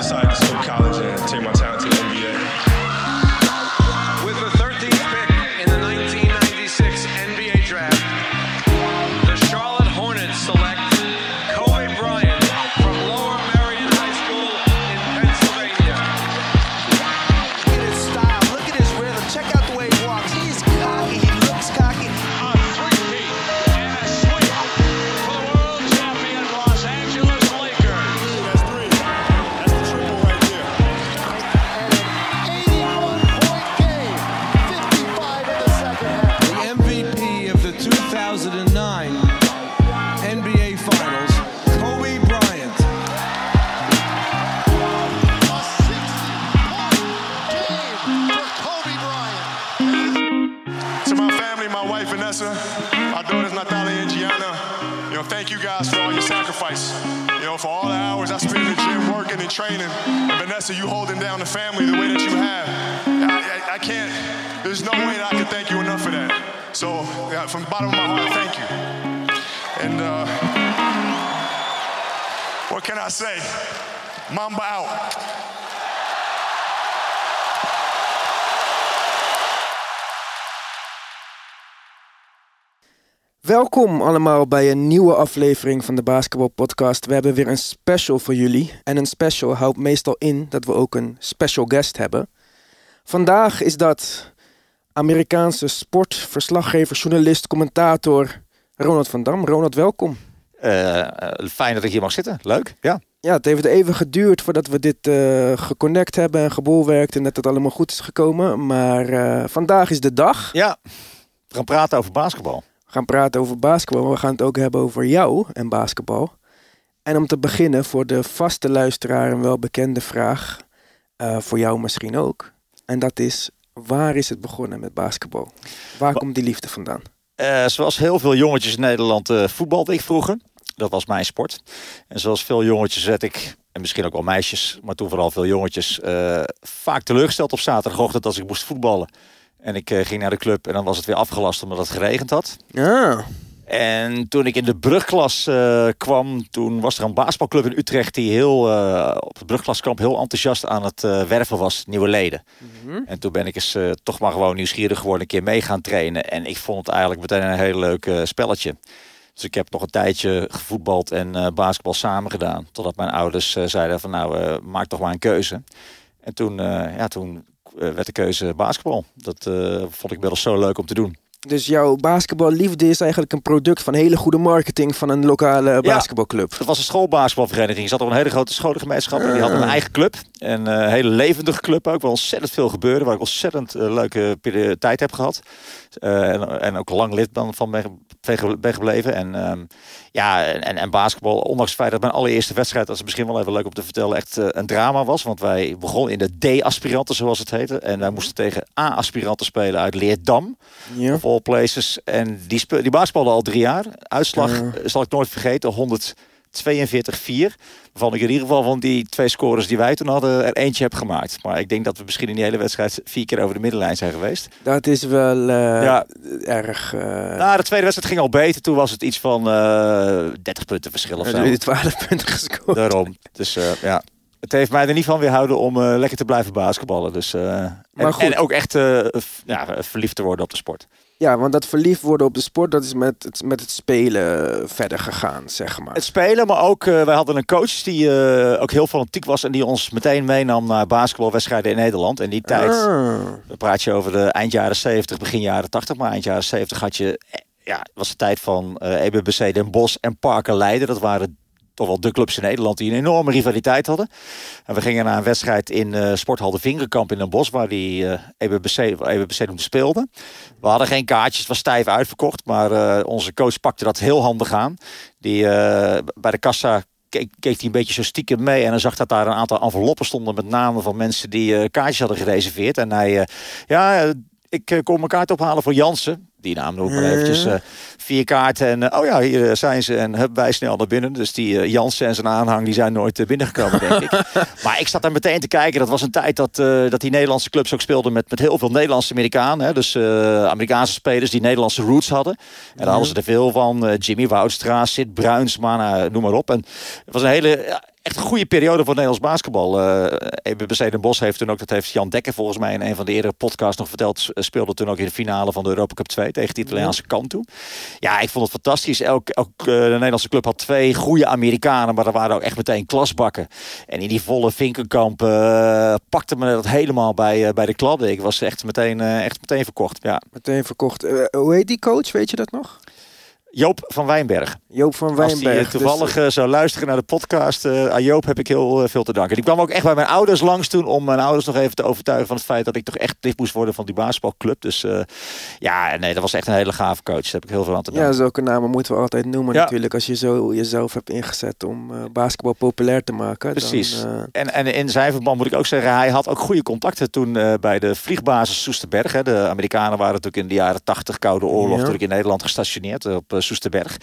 decided to skip college Welkom allemaal bij een nieuwe aflevering van de Basketball Podcast. We hebben weer een special voor jullie. En een special houdt meestal in dat we ook een special guest hebben. Vandaag is dat Amerikaanse sportverslaggever, journalist, commentator Ronald van Dam. Ronald, welkom. Eh, eh, fijn dat ik hier mag zitten. Leuk, ja. Ja, het heeft even geduurd voordat we dit eh geconnect hebben en gebolwerkt en dat het allemaal goed is gekomen. Maar vandaag is de dag. Ja, we gaan praten over basketbal. Gaan praten over basketbal, maar we gaan het ook hebben over jou en basketbal. En om te beginnen, voor de vaste luisteraar een welbekende vraag, eh, voor jou misschien ook. En dat is, waar is het begonnen met basketbal? Waar komt die liefde vandaan? Eh, zoals heel veel jongetjes in Nederland uh, voetbalde ik vroeger. Dat was mijn sport. En zoals veel jongetjes werd ik, en misschien ook wel meisjes, maar toen vooral veel jongetjes, eh, vaak teleurgesteld op zaterdagochtend als ik moest voetballen. En ik eh, ging naar de club en dan was het weer afgelast omdat het geregend had. Ah, En toen ik in de brugklas eh, kwam, toen was er een basketbalclub in Utrecht die heel, eh, op het brugklaskamp heel enthousiast aan het werven was, nieuwe leden. En toen ben ik eens toch maar gewoon nieuwsgierig geworden, een keer mee gaan trainen. En ik vond het eigenlijk meteen een heel leuk spelletje. Dus ik heb nog een tijdje gevoetbald en basketbal samen gedaan. Totdat mijn ouders zeiden van nou, maak toch maar een keuze. En toen, ja, toen werd de keuze basketbal. Dat eh, vond ik inmiddels zo leuk om te doen. dus jouw basketballiefde is eigenlijk een product van hele goede marketing van een lokale basketbalclub. Dat was een schoolbasketbalvereniging. Er zat op een hele grote scholengemeenschap. En die hadden een eigen club. En eh, een hele levendige club ook. Waar ontzettend veel gebeurde. Waar ik ontzettend eh, leuke tijd heb gehad. Eh, en, en ook lang lid van ben, ben gebleven. En ehm, ja, en, en basketbal. Ondanks het feit dat mijn allereerste wedstrijd, dat is misschien wel even leuk om te vertellen, echt eh, een drama was. Want wij begonnen in de D-aspiranten, zoals het heette. En wij moesten tegen A-aspiranten spelen uit Leerdam. Ja. Of all places. En die, die basketballen al drie jaar. Uitslag zal ik nooit vergeten. 142-4. Waarvan ik in ieder geval van die twee scores die wij toen hadden er eentje heb gemaakt. Maar ik denk dat we misschien in die hele wedstrijd vier keer over de middenlijn zijn geweest. Dat is wel eh, Ja. erg... Nou, de tweede wedstrijd ging al beter. Toen was het iets van eh 30 punten verschil of uh, zo. 12 punten gescoord. Daarom. Dus ja. Het heeft mij er niet van weerhouden om lekker te blijven basketballen. Dus, en, ook echt ja, verliefd te worden op de sport. Ja, want dat verliefd worden op de sport, dat is met het, met het spelen verder gegaan, zeg maar. Het spelen, maar ook eh, wij hadden een coach die eh, ook heel fanatiek was en die ons meteen meenam naar basketbalwedstrijden in Nederland. En die tijd, Ah. dan praat je over de eind jaren 70, begin jaren 80, maar eind jaren 70 had je, eh, ja, was de tijd van eh EBBC Den Bosch en Parker Leiden. Dat waren toch wel de clubs in Nederland die een enorme rivaliteit hadden. En we gingen naar een wedstrijd in eh Sporthal de Vingerkamp in Den Bosch, waar die eh EBBC, EBBC speelde. We hadden geen kaartjes, het was stijf uitverkocht, maar eh, onze coach pakte dat heel handig aan. Die bij de kassa keek, hij een beetje zo stiekem mee en dan zag dat daar een aantal enveloppen stonden met namen van mensen die kaartjes hadden gereserveerd. En hij, eh, ja, ik kom mijn kaart ophalen voor Jansen. Die naam noem maar eventjes. eh, vier kaarten en eh, oh ja, hier zijn ze. En hup, wij snel naar binnen. Dus die eh, Jansen en zijn aanhang, die zijn nooit eh, binnengekomen, denk ik. Maar ik zat daar meteen te kijken. Dat was een tijd dat, eh, dat die Nederlandse clubs ook speelden met, met heel veel Nederlandse Amerikanen. Hè? Dus eh, Amerikaanse spelers die Nederlandse roots hadden. En daar hadden ze er veel van. Eh, Jimmy Woudstra, Sid Bruinsma, nou, noem maar op. En het was een hele... ja, Echt een goede periode voor Nederlands basketbal. Uh, EBC Den Bosch heeft toen ook, dat heeft Jan Dekker volgens mij in een van de eerdere podcasts nog verteld, speelde toen ook in de finale van de Europa Cup 2 tegen de Italiaanse kant toe. Ja, ik vond het fantastisch. Elk, elk eh, de Nederlandse club had twee goede Amerikanen, maar er waren ook echt meteen klasbakken. En in die volle Vinkenkamp eh, pakte me dat helemaal bij, eh, bij de kladden. Ik was echt meteen, echt meteen verkocht. Ja. Meteen verkocht. Hoe heet die coach? Weet je dat nog? Joop van Wijnberg. Joop van Als die Wijnberg. eh, toevallig Dus, eh, zou luisteren naar de podcast, eh, aan Joop heb ik heel eh, veel te danken. Die kwam ook echt bij mijn ouders langs toen om mijn ouders nog even te overtuigen van het feit dat ik toch echt lid moest worden van die basketbalclub. Dus eh, ja, nee, dat was echt een hele gave coach. Daar heb ik heel veel aan te ja, danken. zulke namen moeten we altijd noemen Ja. natuurlijk. Als je zo jezelf hebt ingezet om eh, basketbal populair te maken. Precies. Dan, eh, En, en in zijn verband moet ik ook zeggen, hij had ook goede contacten toen eh, bij de vliegbasis Soesterberg. Hè. De Amerikanen waren natuurlijk in de jaren 80 Koude Oorlog Ja. natuurlijk in Nederland gestationeerd eh, op eh, Soesterberg.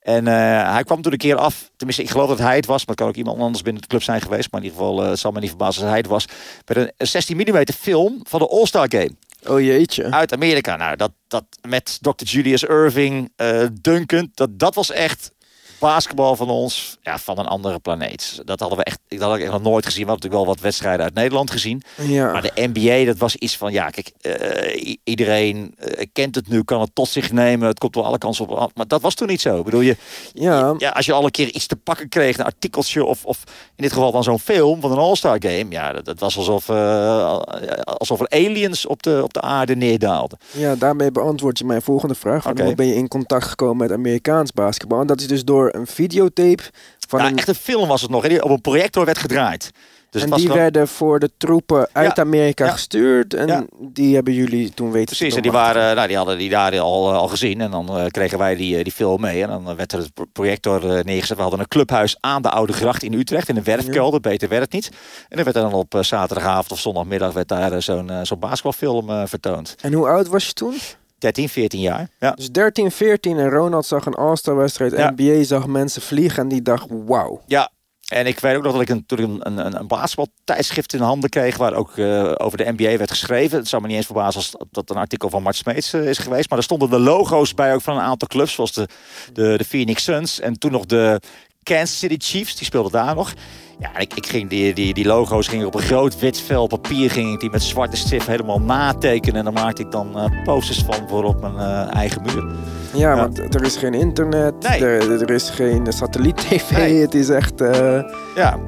En eh, hij kwam toen een keer af, tenminste ik geloof dat hij het was, maar het kan ook iemand anders binnen de club zijn geweest. Maar in ieder geval, eh, het zal me niet verbazen als hij het was. Met een, een 16 mm film van de All-Star Game oh jeetje. uit Amerika. Nou, dat, dat met Dr. Julius Irving, eh Duncan, dat, dat was echt basketbal van ons, ja, van een andere planeet. Dat hadden we echt, dat had ik echt nog nooit gezien. We hadden natuurlijk wel wat wedstrijden uit Nederland gezien. Ja. Maar de NBA, dat was iets van, ja, kijk, eh, iedereen eh, kent het nu, kan het tot zich nemen. Het komt wel alle kansen op. Maar dat was toen niet zo. Ik bedoel, je, Ja. ja, als je al een keer iets te pakken kreeg, een artikeltje of, of in dit geval dan zo'n film van een All-Star Game. Ja, dat, dat was alsof, eh, alsof er aliens op de, op de aarde neerdaalden. Ja, daarmee beantwoord je mijn volgende vraag. Hoe ben je in contact gekomen met Amerikaans basketbal? En dat is dus door een videotape van Ja, een... echt een film was het nog, die op een projector werd gedraaid. Dus en die gewoon- werden voor de troepen uit Ja, Amerika ja. gestuurd. En Ja. die hebben jullie toen weten te Precies, en die, waren, nou, die hadden die daar al, eh, al gezien. En dan eh, kregen wij die, eh, die film mee. En dan werd er het pro- projector neergezet. We hadden een clubhuis aan de Oude Gracht in Utrecht. In een werfkelder, beter werd het niet. En dan werd er dan op zaterdagavond of zondagmiddag... werd daar zo'n zo'n basketbalfilm vertoond. En hoe oud was je toen? 13, 14 jaar. Ja. Dus 13, 14 en Ronald zag een All-Star wedstrijd. Ja. NBA zag mensen vliegen en die dacht, wauw. Ja, en ik weet ook nog dat ik een, toen een, een, een, een basketbaltijdschrift in handen kreeg... waar ook eh, over de NBA werd geschreven. Het zou me niet eens verbazen als dat een artikel van Mart Smeets eh, is geweest. Maar er stonden de logo's bij ook van een aantal clubs... zoals de, de, de Phoenix Suns en toen nog de Kansas City Chiefs. Die speelden daar nog. Ja, ik, ik ging die, die, die logo's gingen op een groot wit vel papier... ging ik die met zwarte stift helemaal natekenen. En dan maakte ik dan eh, posters van voor op mijn eh, eigen muur. Ja, Ja. want er is geen internet, Nee. er, er is geen satelliet-tv. Nee. Het is echt eh, Ja,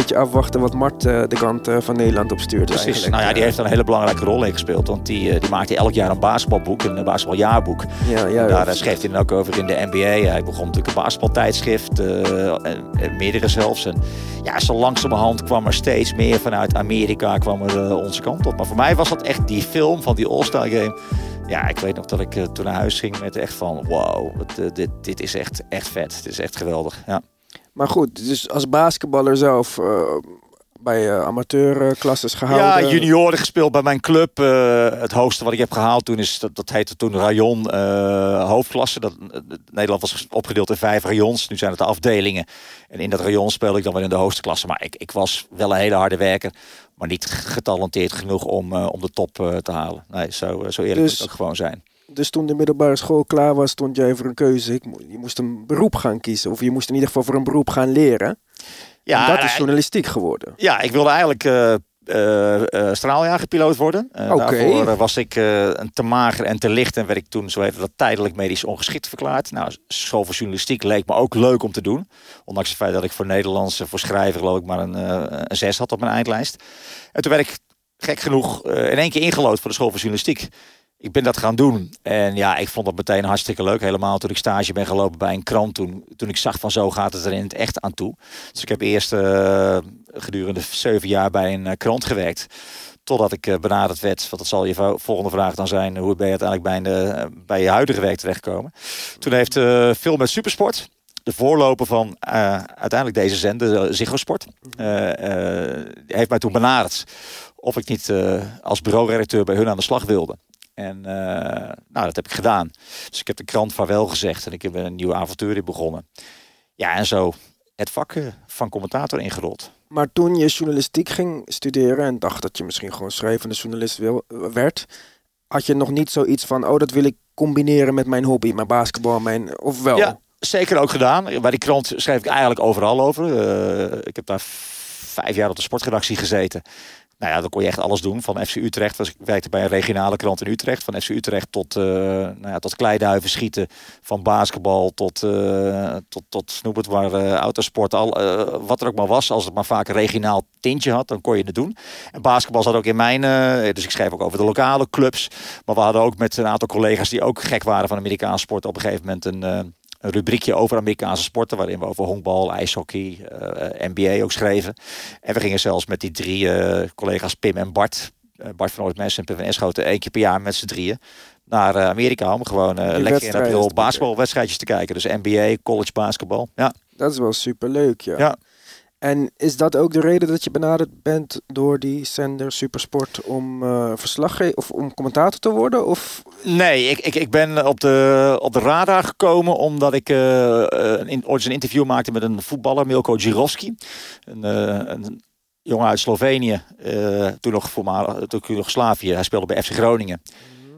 beetje afwachten wat Mart eh, de kant eh, van Nederland opstuurt Precies. eigenlijk. Nou ja, die heeft daar een hele belangrijke rol in gespeeld. Want die, eh, die maakte elk jaar een basketbalboek, een basketbaljaarboek. Ja, daar eh, schreef hij dan ook over in de NBA. Hij begon natuurlijk een basketbaltijdschrift, eh, meerdere zelfs. En ja, zo langzamerhand kwam er steeds meer vanuit Amerika kwam er, eh, onze kant op. Maar voor mij was dat echt die film van die All-Star Game. Ja, ik weet nog dat ik eh, toen naar huis ging met echt van... wow, eh, dit, dit is echt, echt vet. Dit is echt geweldig. Ja. Maar goed, dus als basketballer zelf eh, bij eh, amateurklasses gehouden. Ja, junioren gespeeld bij mijn club. Eh, het hoogste wat ik heb gehaald toen is, dat, dat heette toen rayon hoofdklasse. Dat, Nederland was opgedeeld in vijf rayons. Nu zijn het de afdelingen. En in dat rayon speelde ik dan wel in de hoogste klasse. Maar ik, ik was wel een hele harde werker. Maar niet getalenteerd genoeg om, om de top te halen. Nee, zo, zo eerlijk Dus- moet het ook gewoon zijn. Dus toen de middelbare school klaar was, stond jij voor een keuze. Ik je moest een beroep gaan kiezen. Of je moest in ieder geval voor een beroep gaan leren. Ja, en dat is eh, journalistiek geworden. Ja, ik wilde eigenlijk eh, straaljagerpiloot worden. Oké. Daarvoor was ik een te mager en te licht en werd ik toen, zo heette dat, tijdelijk medisch ongeschikt verklaard. Nou, school voor journalistiek leek me ook leuk om te doen. Ondanks het feit dat ik voor Nederlands, eh, voor schrijven geloof ik maar een, een zes had op mijn eindlijst. En toen werd ik gek genoeg in één keer ingelood voor de school voor journalistiek. Ik ben dat gaan doen. En ja, ik vond dat meteen hartstikke leuk. Helemaal toen ik stage ben gelopen bij een krant. Toen, toen ik zag van zo gaat het er in het echt aan toe. Dus ik heb eerst eh, gedurende zeven jaar bij een eh, krant gewerkt. Totdat ik eh, benaderd werd. Want dat zal je vo- volgende vraag dan zijn. Hoe ben je uiteindelijk bij, een, bij je huidige werk terechtgekomen? Toen heeft eh Film met Supersport de voorloper van uiteindelijk deze zender, Ziggo Sport, heeft mij toen benaderd of ik niet als bureauredacteur bij hun aan de slag wilde. En eh, nou, dat heb ik gedaan. Dus ik heb de krant vaarwel gezegd en ik heb een nieuw avontuur in begonnen. Ja, en zo het vak eh, van commentator ingerold. Maar toen je journalistiek ging studeren en dacht dat je misschien gewoon schrijvende journalist wil, werd, had je nog niet zoiets van, oh, dat wil ik combineren met mijn hobby, mijn basketbal, mijn, of wel? Ja, zeker ook gedaan. Bij die krant schreef ik eigenlijk overal over. Uh, ik heb daar vijf jaar op de sportredactie gezeten. Nou ja, dan kon je echt alles doen. Van FC Utrecht, was, ik werkte bij een regionale krant in Utrecht. Van FC Utrecht tot, uh, nou ja, tot kleiduiven schieten. Van basketbal tot, uh, tot, tot snoep het maar, uh, autosport. Al, wat er ook maar was. Als het maar vaak een regionaal tintje had, dan kon je het doen. En basketbal zat ook in mijn... dus ik schreef ook over de lokale clubs. Maar we hadden ook met een aantal collega's die ook gek waren van Amerikaanse sport... op een gegeven moment een een rubriekje over Amerikaanse sporten, waarin we over honkbal, ijshockey, uh, NBA ook schreven. En we gingen zelfs met die drie uh, collega's Pim en Bart, uh, Bart van Ooit Mensen en Pim van Eschoten, één keer per jaar met z'n drieën naar Amerika om gewoon lekker in april basketbalwedstrijdjes te kijken. Dus NBA, college basketbal. Ja. Dat is wel super leuk, ja. ja. En is dat ook de reden dat je benaderd bent door die zender Supersport om uh, verslaggever of om commentator te worden? Of? Nee, ik, ik, ik ben op de, op de radar gekomen omdat ik uh, ooit een interview maakte met een voetballer, Milko Girovski. Een, uh, een jongen uit Slovenië, toen nog voormalig, toen nog Slavië. Hij speelde bij FC Groningen.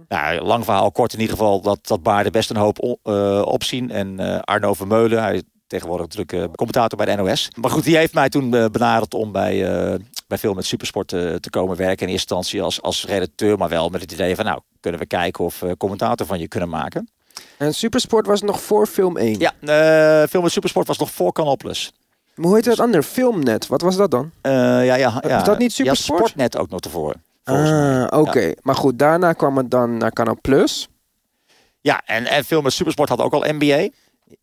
Nou, lang verhaal kort in ieder geval, dat, dat baarde best een hoop opzien. En Arno Vermeulen, hij tegenwoordig natuurlijk commentator bij de NOS. Maar goed, die heeft mij toen uh, benaderd om bij, uh, bij Film met Supersport uh, te komen werken. In eerste instantie als, als redacteur, maar wel met het idee van... nou, kunnen we kijken of we commentator van je kunnen maken. En Supersport was nog voor Film 1? Ja, Film met Supersport was nog voor Canal Plus. Maar hoe heet het ander? Filmnet, wat was dat dan? ja, ja, ja. Was dat niet Supersport? Ja, Sportnet ook nog ervoor. Ah, oké. Okay. Ja. Maar goed, daarna kwam het dan naar Canal Plus. Ja, en, en Film met Supersport had ook al NBA.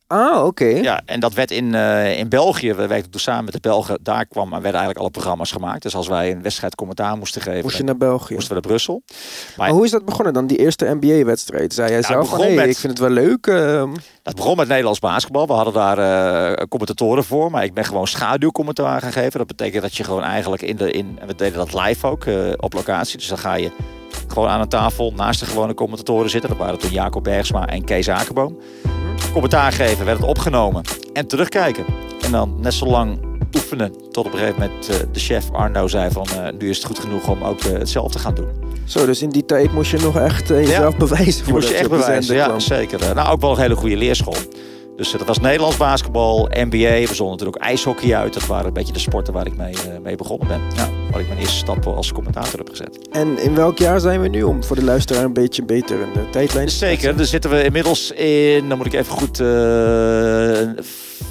Ah, oké. Ja, en dat werd in, uh, in België, we werkten toen samen met de Belgen, daar kwam, werden eigenlijk alle programma's gemaakt. Dus als wij een wedstrijd commentaar moesten geven, moest je naar België? Moesten we naar Brussel. Maar, maar hoe is dat begonnen dan, die eerste NBA-wedstrijd? Zei jij nou, zelf van, hey, met, ik vind het wel leuk. Uh... Dat begon met Nederlands basketbal. We hadden daar uh, commentatoren voor, maar ik ben gewoon schaduwcommentaar gegeven. Dat betekent dat je gewoon eigenlijk in de, in, en we deden dat live ook, op locatie. Dus dan ga je gewoon aan een tafel naast de gewone commentatoren zitten. Dat waren toen Jacob Bergsma en Kees Akerboom commentaar geven, werd het opgenomen en terugkijken. En dan net zo lang oefenen tot op een gegeven moment uh, de chef Arno zei van uh, nu is het goed genoeg om ook uh, hetzelfde te gaan doen. Zo, dus in die tijd moest je nog echt jezelf ja, bewijzen. Moest je echt bewijzen, ja zeker. Nou, ook wel een hele goede leerschool. Dus dat was Nederlands basketbal, NBA. We zonden natuurlijk ook ijshockey uit. Dat waren een beetje de sporten waar ik mee, mee begonnen ben. Ja, waar ik mijn eerste stap als commentator heb gezet. En in welk jaar zijn we nu om voor de luisteraar een beetje beter in de tijdlijn Zeker, dan zitten we inmiddels in, dan moet ik even goed, uh,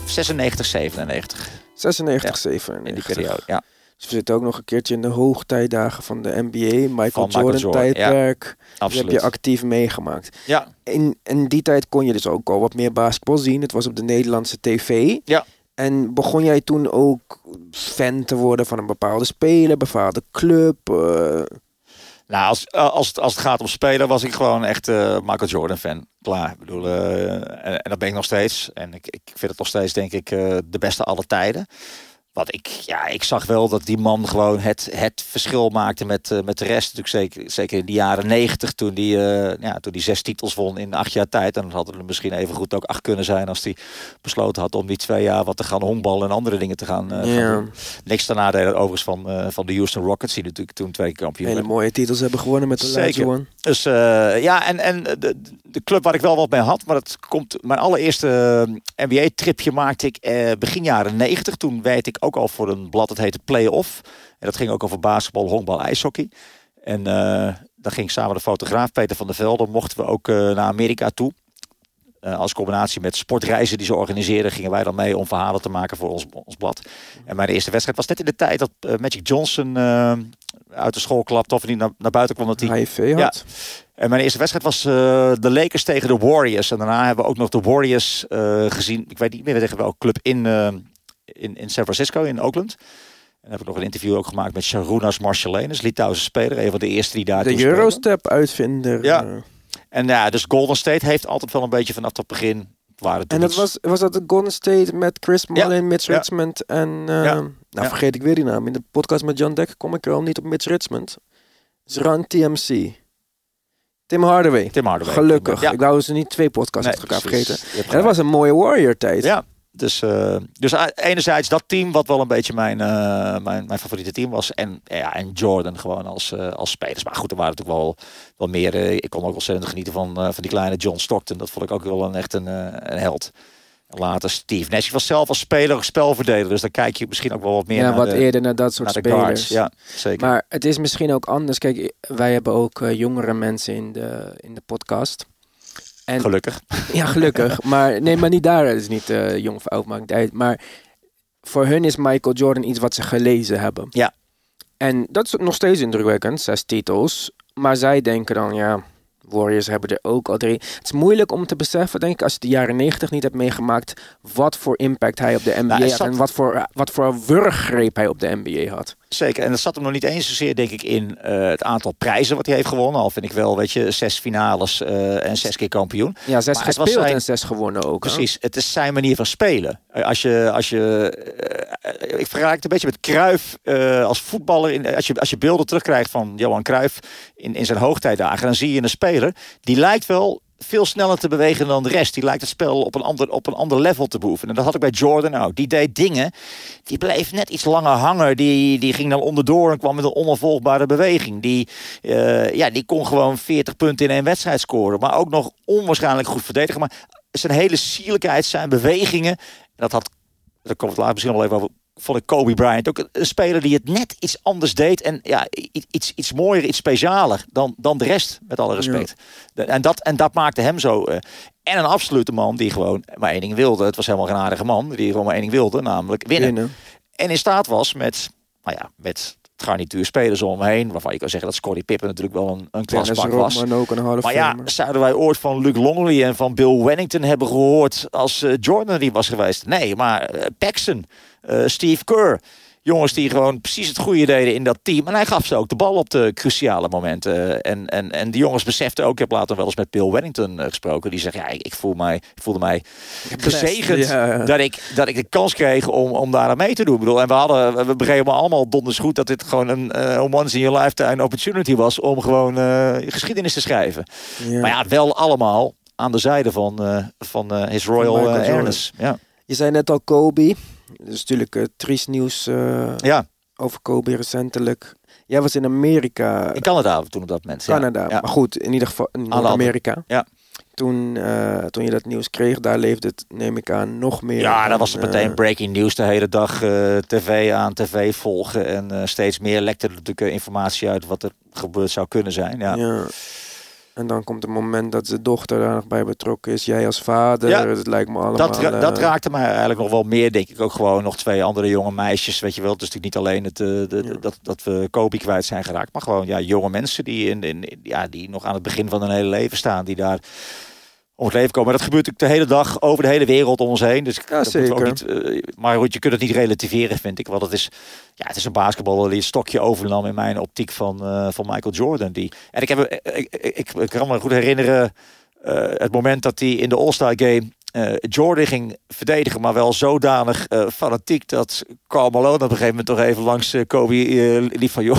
96, 97. 96, ja, 97. In die periode, ja. Dus we zitten ook nog een keertje in de hoogtijdagen van de NBA. Michael, Jordan, Jordan tijdperk. Ja, heb je actief meegemaakt. Ja. In, in die tijd kon je dus ook al wat meer basketbal zien. Het was op de Nederlandse tv. Ja. En begon jij toen ook fan te worden van een bepaalde speler, bepaalde club? Uh... Nou, als, als, het, als het gaat om spelen, was ik gewoon echt uh, Michael Jordan fan. Klaar. Ik bedoel, uh, en, en, dat ben ik nog steeds. En ik, ik vind het nog steeds, denk ik, de beste alle tijden. Wat ik, ja, ik zag wel dat die man gewoon het, het verschil maakte met, uh, met de rest. Natuurlijk zeker, zeker in de jaren negentig, toen die, uh, ja, toen die zes titels won in acht jaar tijd. En dan hadden er misschien even goed ook acht kunnen zijn als hij besloten had om die twee jaar wat te gaan honkballen en andere dingen te gaan, uh, ja. gaan doen. Niks ten nadele overigens van, van de Houston Rockets, die natuurlijk toen twee kampioen Hele mooie titels hebben gewonnen met de Zeker. One. Dus ja, en, en de, de club waar ik wel wat mee had, maar dat komt, mijn allereerste NBA-tripje maakte ik begin jaren negentig. Toen weet ik ook al voor een blad dat heette Play-Off. En dat ging ook over basketbal, honkbal, ijshockey. En uh, dan ging samen de fotograaf Peter van der Velde, mochten we ook uh, naar Amerika toe. Uh, als combinatie met sportreizen die ze organiseerden, gingen wij dan mee om verhalen te maken voor ons, ons blad. En mijn eerste wedstrijd was net in de tijd dat Magic Johnson uit de school klapte of niet naar, naar buiten kwam. Dat hij HIV had. Ja. En mijn eerste wedstrijd was de Lakers tegen de Warriors. En daarna hebben we ook nog de Warriors gezien. Ik weet niet meer tegen welke club in, in, in San Francisco, in Oakland. En heb ik nog een interview ook gemaakt met Sharunas Marcellenus, Litouwse speler. Een van de eerste die daar De Eurostep-uitvinder. Ja. En ja, dus Golden State heeft altijd wel een beetje vanaf het begin... Waren en dat was, was dat de Golden State met Chris Mullin, ja. Mitch. Richmond en... Uh, ja. Nou, vergeet ik weer die naam. In de podcast met John Dekker kom ik er al niet op Mitch Richmond. Zran TMC. Tim Hardaway. Tim Hardaway. Gelukkig. Ja. Ik wou ze niet twee podcasts Nee, elkaar vergeten. En dat was een mooie Warrior-tijd. Ja, dus, eh, dus enerzijds dat team wat wel een beetje mijn, eh, mijn, mijn favoriete team was. En, ja, en Jordan gewoon als, eh, als spelers. Maar goed, er waren natuurlijk wel, wel meer. ik kon ook ontzettend genieten van, van die kleine John Stockton. Dat vond ik ook wel een, echt een, een held. Later Steve Nash was zelf als speler spelverdeler. Dus dan kijk je misschien ook wel wat meer Ja, naar, wat de, eerder naar dat soort naar spelers. guards. Ja, zeker. Maar het is misschien ook anders. Kijk, wij hebben ook jongere mensen in de, in de podcast. En, Gelukkig. Ja, gelukkig. maar nee, maar niet daar. Het is niet eh, jong of oud, maakt uit. Maar voor hun is Michael Jordan iets wat ze gelezen hebben. Ja. En dat is nog steeds indrukwekkend, zes titels. Maar zij denken dan, ja, Warriors hebben er ook al drie. Het is moeilijk om te beseffen, denk ik, als je de jaren negentig niet hebt meegemaakt, wat voor impact hij op de NBA hij had zat- en wat voor, wat voor wurggreep hij op de NBA had. Zeker. En dat zat hem nog niet eens zozeer, denk ik, in eh, het aantal prijzen wat hij heeft gewonnen. Al vind ik wel, weet je, zes finales eh, en zes keer kampioen. Ja, zes Maar gespeeld zijn- en zes gewonnen ook. hè? Precies, het is zijn manier van spelen. Eh, Als je, als je, ik vergelijk het een beetje met eh, als voetballer. In, als, je, als je beelden terugkrijgt van Johan Cruijff in, in zijn hoogtijdagen, dan zie je een speler die lijkt wel veel sneller te bewegen dan de rest. Die lijkt het spel op een ander, op een ander level te beoefenen. En dat had ik bij Jordan ook. Die deed dingen, die bleef net iets langer hangen. Die, die ging dan onderdoor en kwam met een onafvolgbare beweging. Die, eh, ja, die kon gewoon 40 punten in één wedstrijd scoren. Maar ook nog onwaarschijnlijk goed verdedigen. Maar zijn hele sierlijkheid, zijn bewegingen. Dat had, daar komt het later misschien wel even over. Vond ik Kobe Bryant ook een- speler die het net iets anders deed. En ja, iets, iets mooier, iets specialer dan, dan de rest, met alle respect. En, dat, en dat maakte hem zo. eh, en een absolute man die gewoon maar één ding wilde. Het was helemaal geen aardige man. Die gewoon maar één ding wilde, namelijk winnen. Winnen. En in staat was met, nou ja, met garnituur spelers om hem heen. Waarvan je kan zeggen dat Scottie Pippen natuurlijk wel een, een klaspak was. Ook een Maar ja, zouden wij ooit van Luke Longley en van Bill Wennington hebben gehoord als eh, Jordan die was geweest? Nee, maar eh, Paxson, eh, Steve Kerr. Jongens die gewoon precies het goede deden in dat team. En hij gaf ze ook de bal op de cruciale momenten. En, en, en die jongens beseften ook, ik heb later wel eens met Bill Wennington eh, gesproken. Die zegt, ja, ik, ik, voel mij, ik voelde mij gezegend ja. dat, ik, dat ik de kans kreeg om, om daar aan mee te doen. Ik bedoel, en we, hadden, we begrepen allemaal donders goed dat dit gewoon een eh, once in your lifetime opportunity was om gewoon eh, geschiedenis te schrijven. Ja. Maar ja, wel allemaal aan de zijde van, eh, van eh, His Royal. Airness. Ja. Je zei net al Kobe. Dat is natuurlijk eh, triest nieuws eh, ja, over Kobe recentelijk. Jij was in Amerika, in Canada toen op dat moment. Canada. Ja. Maar goed, in ieder geval in Noord-Amerika. Ja. Toen, eh, toen je dat nieuws kreeg, daar leefde het, neem ik aan, nog meer. Ja, dan, dat was het meteen breaking news de hele dag. tv aan, tv volgen. En steeds meer lekte er natuurlijk informatie uit wat er gebeurd zou kunnen zijn. Ja. ja. En dan komt het moment dat zijn dochter daar nog bij betrokken is. Jij als vader, Ja. het lijkt me allemaal... Dat, ra- eh, dat raakte mij eigenlijk nog wel meer, denk ik. Ook gewoon nog twee andere jonge meisjes, weet je wel. Het is natuurlijk niet alleen het, eh, de, de- Ja. dat, dat we Kobe kwijt zijn geraakt. Maar gewoon ja, jonge mensen die, in, in, ja, die nog aan het begin van hun hele leven staan. Die daar om het leven komen. Maar dat gebeurt natuurlijk de hele dag over de hele wereld om ons heen. Dus Ja, we ook zeker. niet, eh, maar goed, je kunt het niet relativeren, vind ik. Want het is, ja, het is een basketballer die het stokje overnam in mijn optiek van, eh, van Michael Jordan. Die, en ik, heb, eh, ik, ik, ik, ik kan me goed herinneren het moment dat hij in de All-Star Game Jordan ging verdedigen, maar wel zodanig fanatiek dat Carl Malone op een gegeven moment toch even langs Kobe liep van joh,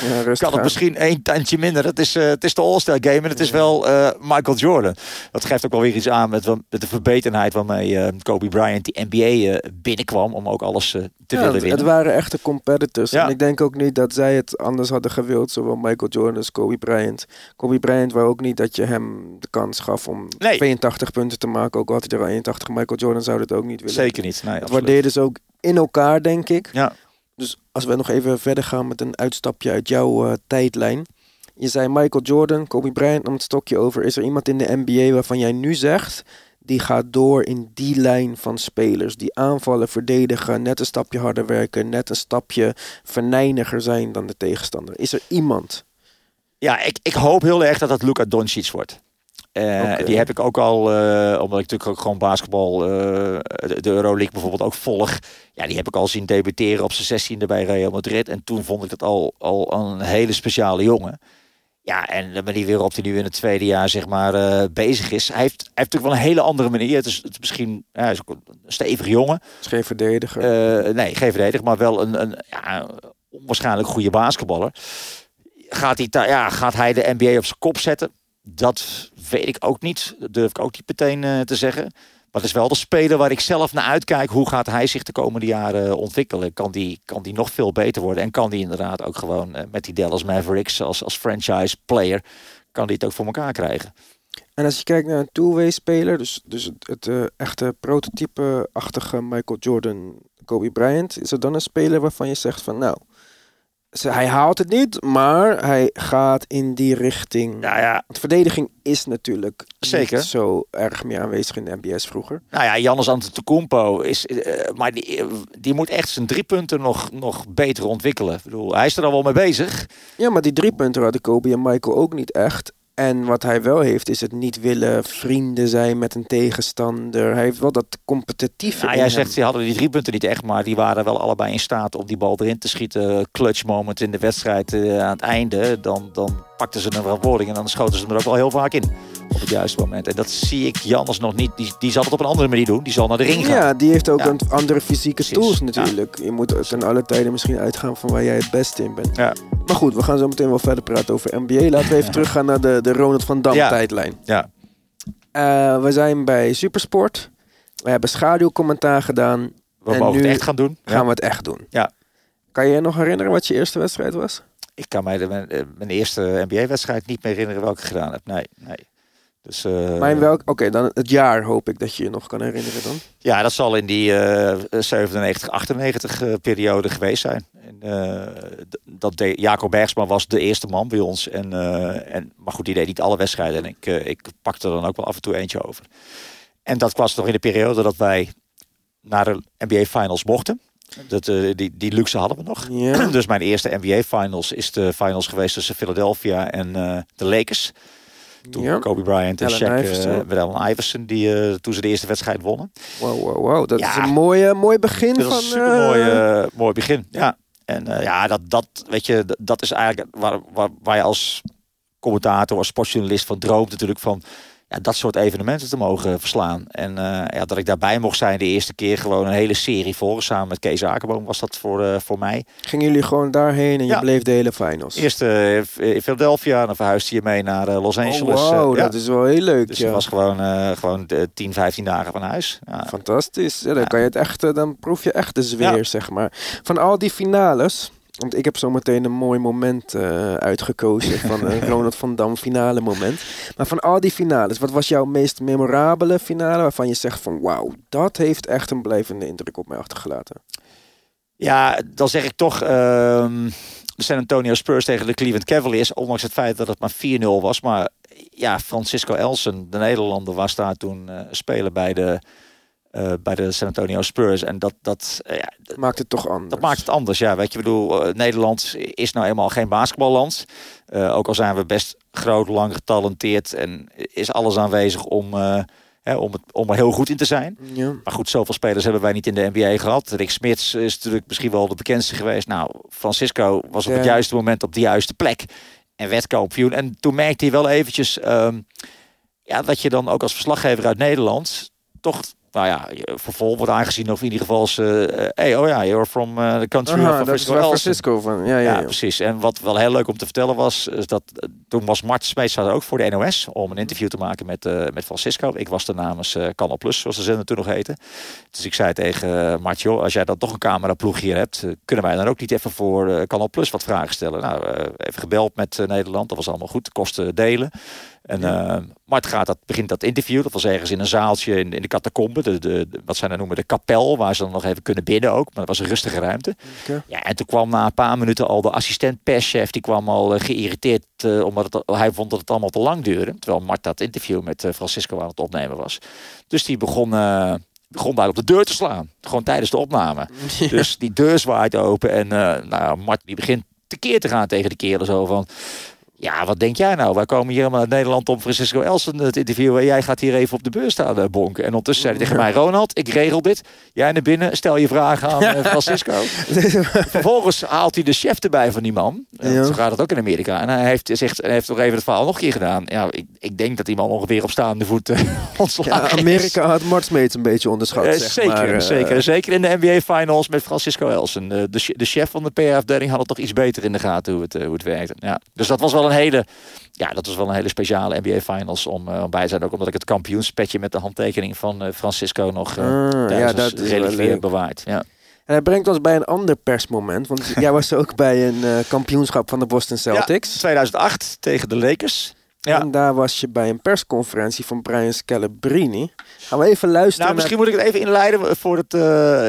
Ja, kan het misschien één tandje minder. Het is, eh, het is de All-Star Game en het is wel eh, Michael Jordan. Dat geeft ook wel weer iets aan met, met de verbetenheid waarmee eh, Kobe Bryant die NBA binnenkwam om ook alles te willen het, winnen. het waren echte competitors. En ik denk ook niet dat zij het anders hadden gewild. Zowel Michael Jordan als Kobe Bryant. Kobe Bryant wou ook niet dat je hem de kans gaf om Nee. 82 punten te maken. Ook al had hij er al 81. Michael Jordan zou dat ook niet willen. Zeker niet. Nee, Dat absoluut. waardeerden ze ook in elkaar, denk ik. Ja. Dus als we nog even verder gaan met een uitstapje uit jouw eh, tijdlijn. Je zei Michael Jordan, Kobe Bryant, om het stokje over. Is er iemand in de NBA waarvan jij nu zegt... die gaat door in die lijn van spelers. Die aanvallen, verdedigen, net een stapje harder werken... net een stapje verneiniger zijn dan de tegenstander. Is er iemand? Ja, ik, ik hoop heel erg dat dat Luka Doncic wordt. Eh. Die heb ik ook al, eh, omdat ik natuurlijk ook gewoon basketbal, eh, de, de Euroleague bijvoorbeeld ook volg. Ja, die heb ik al zien debuteren op zijn 16e bij Real Madrid. En toen vond ik dat al, al een hele speciale jongen. Ja, en de manier waarop hij nu in het tweede jaar zeg maar bezig is. Hij heeft, hij heeft natuurlijk wel een hele andere manier. Het is, het is misschien, ja, hij is ook een stevige jongen. Is geen verdediger. Nee, geen verdediger, maar wel een, een ja, onwaarschijnlijk goede basketballer. Gaat hij, ja, gaat hij de NBA op zijn kop zetten? Dat weet ik ook niet. Dat durf ik ook niet meteen eh, te zeggen. Maar het is wel de speler waar ik zelf naar uitkijk. Hoe gaat hij zich de komende jaren ontwikkelen? Kan die, kan die nog veel beter worden? En kan die inderdaad ook gewoon eh, met die Dallas Mavericks als, als franchise player... kan die het ook voor elkaar krijgen? En als je kijkt naar een two-way speler, dus, dus het, eh, echte prototype-achtige Michael Jordan, Kobe Bryant, is er dan een speler waarvan je zegt van nou, hij haalt het niet, maar hij gaat in die richting. Nou ja, Want verdediging is natuurlijk Zeker. niet zo erg meer aanwezig in de NBS vroeger. Nou ja, Jannes Antetokounmpo is, eh, maar die, eh, die moet echt zijn drie punten nog, nog beter ontwikkelen. Ik bedoel, hij is er al wel mee bezig. Ja, maar die drie punten hadden Kobe en Michael ook niet echt. En wat hij wel heeft, is het niet willen vrienden zijn met een tegenstander. Hij heeft wel dat competitieve. Jij zegt, ze hadden die drie punten niet echt, maar die waren wel allebei in staat om die bal erin te schieten. Clutch moment in de wedstrijd eh, aan het einde. Dan, dan pakten ze een verantwoording en dan schoten ze hem er ook wel heel vaak in. Op het juiste moment. En dat zie ik Jannes nog niet. Die, die zal het op een andere manier doen. Die zal naar de ring gaan. Ja, die heeft ook Ja. een andere fysieke Precies, tools ja. natuurlijk. Je moet ten alle tijden misschien uitgaan van waar jij het beste in bent. Ja. Maar goed, we gaan zo meteen wel verder praten over NBA. Laten we even teruggaan naar de, de Ronald van Dam Ja. tijdlijn. Ja. Eh, we zijn bij Supersport. We hebben schaduwcommentaar gedaan. We En mogen nu het echt gaan doen. Gaan we het echt doen. Ja. Kan je je nog herinneren wat je eerste wedstrijd was? Ik kan mij de, mijn, eh, mijn eerste NBA-wedstrijd niet meer herinneren welke ik gedaan heb. Nee, nee. Dus, eh, Maar in welk... Oké, dan het jaar hoop ik dat je je nog kan herinneren dan. Ja, dat zal in die eh 97, 98 eh, periode geweest zijn. En, eh, dat Jacob Bergsma was de eerste man bij ons. En, eh, en, maar goed, die deed niet alle wedstrijden. En ik, eh, ik pakte er dan ook wel af en toe eentje over. En dat was nog in de periode dat wij naar de NBA Finals mochten. Dat, eh, die, die luxe hadden we nog. Dus mijn eerste NBA Finals is de finals geweest tussen Philadelphia en eh, de Lakers. Toen Ja. Kobe Bryant en Shaq eh, Allen Iverson, die, eh, toen ze de eerste wedstrijd wonnen. Wow, wow, wow. Dat Ja. is een mooie, mooi begin Dat van... was een eh, mooi begin. Ja. En ja, dat, dat, weet je, dat- dat is eigenlijk waar, waar, waar je als commentator, als sportjournalist van droomt natuurlijk van ja, dat soort evenementen te mogen verslaan. En eh, ja, dat ik daarbij mocht zijn de eerste keer gewoon een hele serie voor. Samen met Kees Akerboom was dat voor, eh, voor mij. Gingen jullie gewoon daarheen en je bleef de hele finals? Eerst eh, in Philadelphia, dan verhuisde je mee naar Los Oh, Angeles. wow, Eh, ja. dat is wel heel leuk. Dus ja. het was gewoon, gewoon de 10, 15 dagen van huis. Fantastisch. Ja, dan kan je het echt, dan proef je echt de Ja. zeg maar. Van al die finales, want ik heb zo meteen een mooi moment eh, uitgekozen van een Ronald van Dam finale moment. Maar van al die finales, wat was jouw meest memorabele finale waarvan je zegt van wauw, dat heeft echt een blijvende indruk op mij achtergelaten? Ja, dan zeg ik toch ehm, de San Antonio Spurs tegen de Cleveland Cavaliers. Ondanks het feit dat het maar 4-0 was. Maar ja, Francisco Elsen, de Nederlander, was daar toen eh speler bij de, eh, bij de San Antonio Spurs. En dat, dat, eh, ja, Maakt het toch anders? dat maakt het anders. Ja, weet je, ik bedoel, eh, Nederland is nou eenmaal geen basketballand. Ook al zijn we best groot, lang getalenteerd en is alles aanwezig om, hè, om, het, om er heel goed in te zijn. Ja. Maar goed, zoveel spelers hebben wij niet in de NBA gehad. Rick Smits is natuurlijk misschien wel de bekendste geweest. Nou, Francisco was op het juiste moment op de juiste plek. En werd kampioen. En toen merkte hij wel eventjes... ehm, ja, dat je dan ook als verslaggever uit Nederland... toch, nou ja, vervolg wordt aangezien... of in ieder geval... als, eh, hey, oh ja, you're from eh, the country Aha, of dat is Francisco. Francisco van. Ja, ja, Ja, precies. En wat wel heel leuk om te vertellen was, is dat eh, toen was Mart Smeets ook voor de NOS om een interview te maken met, met Francisco. Ik was er namens Canal Plus, zoals de zender toen nog heette. Dus ik zei tegen Mart, joh, als jij dan toch een cameraploeg hier hebt, kunnen wij dan ook niet even voor Canal Plus wat vragen stellen? Nou, even gebeld met Nederland, dat was allemaal goed, kosten delen. En eh, Mart gaat dat, begint dat interview, dat was ergens in een zaaltje in, in de catacombe, de, wat zij dan noemen de kapel, waar ze dan nog even kunnen bidden ook. Maar dat was een rustige ruimte. Ja, en toen kwam na een paar minuten al de assistent perschef, die kwam al eh, geïrriteerd, eh, omdat het, hij vond dat het allemaal te lang duurde. Terwijl Mart dat interview met Francisco aan het opnemen was. Dus die begon, begon daar op de deur te slaan, gewoon tijdens de opname. Dus die deur zwaait open en nou, Mart die begint tekeer te gaan tegen de kerel zo van... Ja, wat denk jij nou? Wij komen hier helemaal uit Nederland om Francisco Elsen te interviewen. En jij gaat hier even op de beurs staan eh, bonken. En ondertussen zei hij tegen mij, Ronald, ik regel dit. Jij naar binnen, stel je vragen aan eh, Francisco. Vervolgens haalt hij de chef erbij van die man. Zo gaat het ook in Amerika. En hij heeft, zegt, hij heeft nog even het verhaal nog een keer gedaan. Ja, ik, ik denk dat die man ongeveer op staande voet eh, ontslagen Ja, is. Amerika had Mart Smeets een beetje onderschat, zeg zeker, maar. zeker. Zeker in de NBA Finals met Francisco Elsen. De, de chef van de PR-afdeling had het toch iets beter in de gaten hoe het, hoe het werkte. Ja. Dus dat was wel een een hele, ja, dat was wel een hele speciale NBA Finals om, eh, om bij te zijn. Ook omdat ik het kampioenspetje met de handtekening van eh, Francisco nog uh, ja, ja, dat is bewaard. Ja. En hij brengt ons bij een ander persmoment. Want jij was ook bij een eh, kampioenschap van de Boston Celtics. Ja, 2008 tegen de Lakers. Ja. En daar was je bij een persconferentie van Brian Scalabrine. Gaan we even luisteren Nou, misschien moet ik het even inleiden voor het. Uh,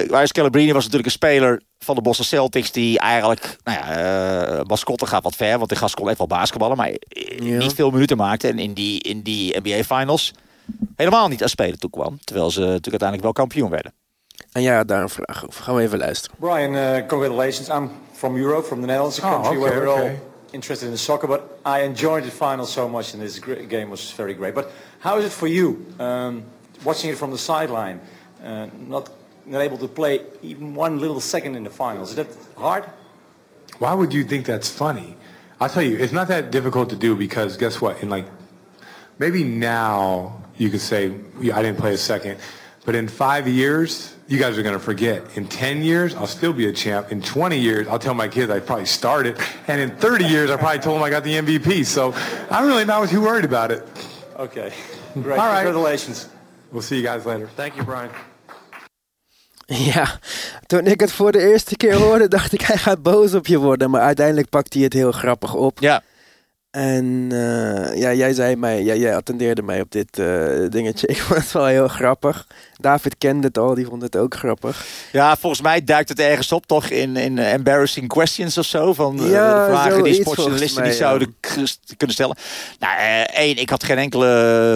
Ryan Scalabrine was natuurlijk een speler van de Boston Celtics die eigenlijk, nou ja, uh, mascotte gaat wat ver, want de gast kon echt wel basketballen, maar Ja. niet veel minuten maakte en in die, in die NBA Finals helemaal niet als speler toekwam, terwijl ze natuurlijk uiteindelijk wel kampioen werden. En jij had daar een vraag over. Gaan we even luisteren. Brian, uh, congratulations. I'm from Europe, from the Netherlands, a Oh, country okay, where we're okay. Interested in soccer. But I enjoyed the final so much, and this game was very great. But how is it for you, um, watching it from the sideline, uh, not not able to play even one little second in the finals? Is that hard? Why would you think that's funny? I'll tell you, it's not that difficult to do because guess what? In like, maybe now you could say, yeah, I didn't play a second. But in five years, you guys are going to forget. In 10 years, I'll still be a champ. In 20 years, I'll tell my kids I probably started. And in 30 years, I probably told them I got the MVP. So I'm really not too worried about it. Okay, great. All right. Congratulations. We'll see you guys later. Thank you, Brian. Ja, toen ik het voor de eerste keer hoorde, dacht ik hij gaat boos op je worden. Maar uiteindelijk pakt hij het heel grappig op. Ja, En eh, ja, jij zei mij, ja, jij attendeerde mij op dit eh, dingetje. Ik vond het wel heel grappig. David kende het al, die vond het ook grappig. ja, volgens mij duikt het ergens op, toch? In, in eh, embarrassing questions of zo. Van de vragen die sportjournalisten die zouden kunnen stellen. Nou, eh, één, ik had geen enkele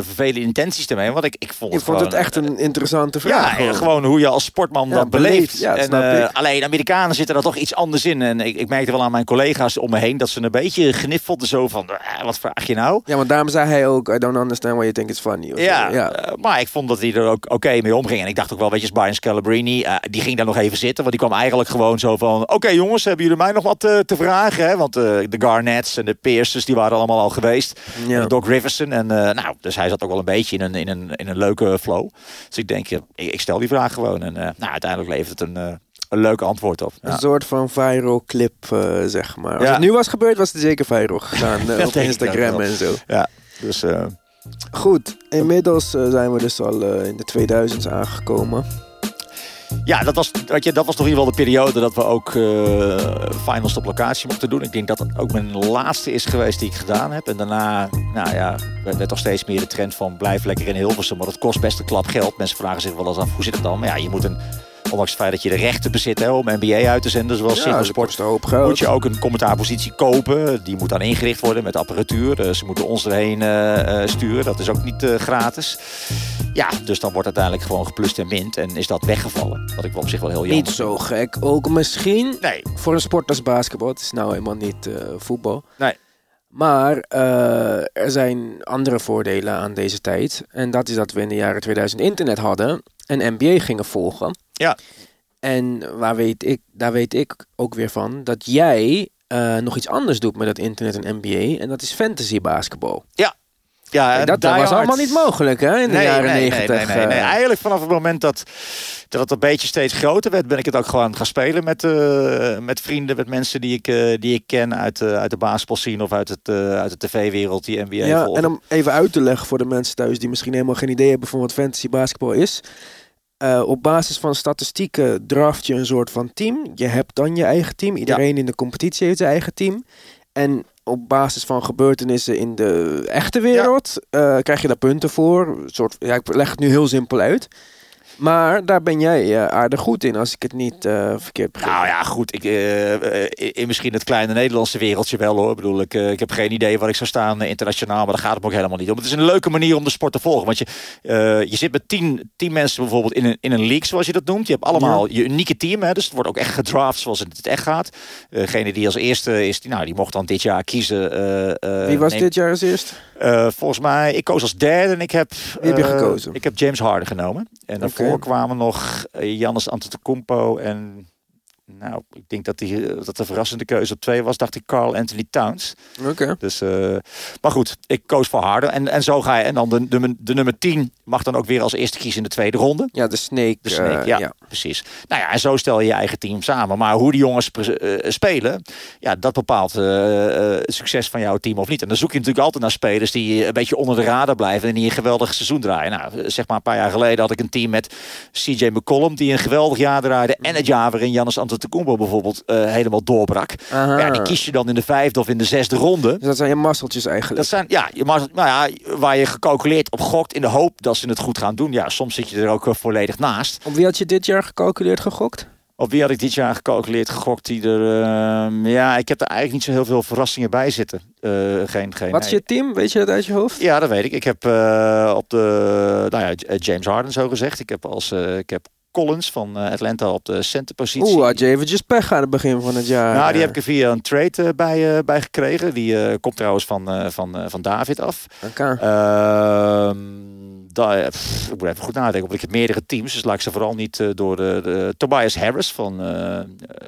vervelende intenties ermee. Want ik, ik vond Ik het vond gewoon, het echt een interessante vraag. Ja, gewoon hoe je als sportman Ja, dat beleeft. Ja, en, snap eh, ik. alleen Amerikanen zitten er toch iets anders in. En ik, ik merkte wel aan mijn collega's om me heen dat ze een beetje gniffelden. Zo van, eh, wat vraag je nou? Ja, want daarom zei hij ook, I don't understand why you think it's funny. Ja, eh, maar ik vond dat hij er ook oké mee omging. En ik dacht ook wel, weet je, Brian Scalabrine, eh, die ging daar nog even zitten. Want die kwam eigenlijk gewoon zo van, oké jongens, hebben jullie mij nog wat eh, te vragen? Hè? Want eh, de Garnets en de Pearsons, die waren allemaal al geweest. Ja. En Doc Riverson. En eh, nou, dus hij zat ook wel een beetje in een, in een, in een leuke flow. Dus ik denk, ik, ik stel die vraag gewoon. En eh, nou, uiteindelijk levert het een, eh, een leuk antwoord op. Ja. Een soort van viral clip, eh, zeg maar. Als Ja. het nu was gebeurd, was het zeker viral gegaan eh, op Instagram en zo. Ja, dus... eh, Goed, inmiddels eh, zijn we dus al eh, in de 2000s aangekomen. Ja, dat was, weet je, dat was toch in ieder geval de periode dat we ook eh, finals op locatie mochten doen. Ik denk dat dat ook mijn laatste is geweest die ik gedaan heb. En daarna, nou ja, werd toch steeds meer de trend van blijf lekker in Hilversum. Maar dat kost best een klap geld. Mensen vragen zich wel eens af, hoe zit het dan? Maar ja, je moet een, ondanks het feit dat je de rechten bezit hè, om NBA uit te zenden, zoals Ja, Sport, moet je ook een commentaarpositie kopen. Die moet dan ingericht worden met apparatuur. Eh, ze moeten ons erheen eh, eh, sturen. Dat is ook niet gratis. Ja, dus dan wordt uiteindelijk gewoon geplust en mint. En is dat weggevallen. Wat ik wel op zich wel heel jammer Niet zo gek. Ook misschien Nee, voor een sport als basketbal. Het is nou helemaal niet voetbal. nee. Maar eh, er zijn andere voordelen aan deze tijd. En dat is dat we in de jaren 2000 internet hadden en NBA gingen volgen. Ja. En waar weet ik, daar weet ik ook weer van dat jij eh, nog iets anders doet met dat internet en NBA. En dat is fantasy basketbal. Ja. Ja, dat was hard. allemaal niet mogelijk hè, in de Nee, jaren nee, 90. Nee, nee, eh. Eigenlijk vanaf het moment dat, dat het een beetje steeds groter werd, ben ik het ook gewoon gaan spelen met, eh, met vrienden, met mensen die ik, eh, die ik ken uit, uit de basketbalscene of uit, het, uit de tv-wereld, die NBA Ja, volgen. en om even uit te leggen voor de mensen thuis die misschien helemaal geen idee hebben van wat fantasy basketbal is. Op basis van statistieken draft je een soort van team. Je hebt dan je eigen team. Iedereen in de competitie heeft zijn eigen team. En op basis van gebeurtenissen in de echte wereld eh, krijg je daar punten voor. Een soort, ja, ik leg het nu heel simpel uit. Maar daar ben jij eh, aardig goed in, als ik het niet eh, verkeerd begrijp. Nou ja, goed. Ik, eh, in misschien het kleine Nederlandse wereldje wel hoor. Ik bedoel, ik, ik heb geen idee waar ik zou staan internationaal, maar daar gaat het ook helemaal niet om. Het is een leuke manier om de sport te volgen. Want je, je zit met tien, tien mensen bijvoorbeeld in een, in een league, zoals je dat noemt. Je hebt allemaal je unieke team. Hè, dus het wordt ook echt gedraft zoals het echt gaat. Degene die als eerste is, die, nou, die mocht dan dit jaar kiezen. Wie was neem- dit jaar als eerst? Eh, volgens mij, ik koos als derde en ik heb... Wie heb je eh, gekozen? Ik heb James Harden genomen. En daarvoor kwamen nog eh, Giannis Antetokounmpo en Nou, ik denk dat, die, dat de verrassende keuze op twee was, dacht ik Carl Anthony Towns. Oké. Dus, eh, maar goed, ik koos voor Harden. En, en zo ga je. En dan de, de, de nummer 10 mag dan ook weer als eerste kiezen in de tweede ronde. Ja, de Snake. De Snake, eh, ja, precies. Nou ja, en zo stel je je eigen team samen. Maar hoe die jongens eh, spelen, ja, dat bepaalt het succes van jouw team of niet. En dan zoek je natuurlijk altijd naar spelers die een beetje onder de radar blijven en die een geweldig seizoen draaien. Nou, zeg maar een paar jaar geleden had ik een team met CJ McCollum, die een geweldig jaar draaide. En het jaar waarin Giannis Antetokounmpo bijvoorbeeld eh, helemaal doorbrak. Aha. Ja, die kies je dan in de vijfde of in de zesde ronde. Dus dat zijn je masseltjes eigenlijk. Dat zijn, ja, je nou ja, waar je gecalculeerd op gokt in de hoop dat ze het goed gaan doen. Ja, soms zit je er ook eh, volledig naast. Op wie had je dit jaar gecalculeerd gegokt? Op wie had ik dit jaar gecalculeerd, gegokt? Die er, ehm, ja, ik heb er eigenlijk niet zo heel veel verrassingen bij zitten. Eh, geen, geen, Wat is je team? Weet je dat uit je hoofd? Ja, dat weet ik. Ik heb op de, nou ja, James Harden zo gezegd. Ik heb als, ik heb Collins van eh, Atlanta op de centerpositie. Oeh, had je eventjes pech aan het begin van het jaar. Nou, die heb ik er via een trade eh, bij, eh, bij gekregen. Die komt trouwens van, van, van David af. Oké. Ehm, pff, ik moet even goed nadenken. Want ik heb meerdere teams. Dus laat ik ze vooral niet eh, door de, de- Tobias Harris van, eh, eh,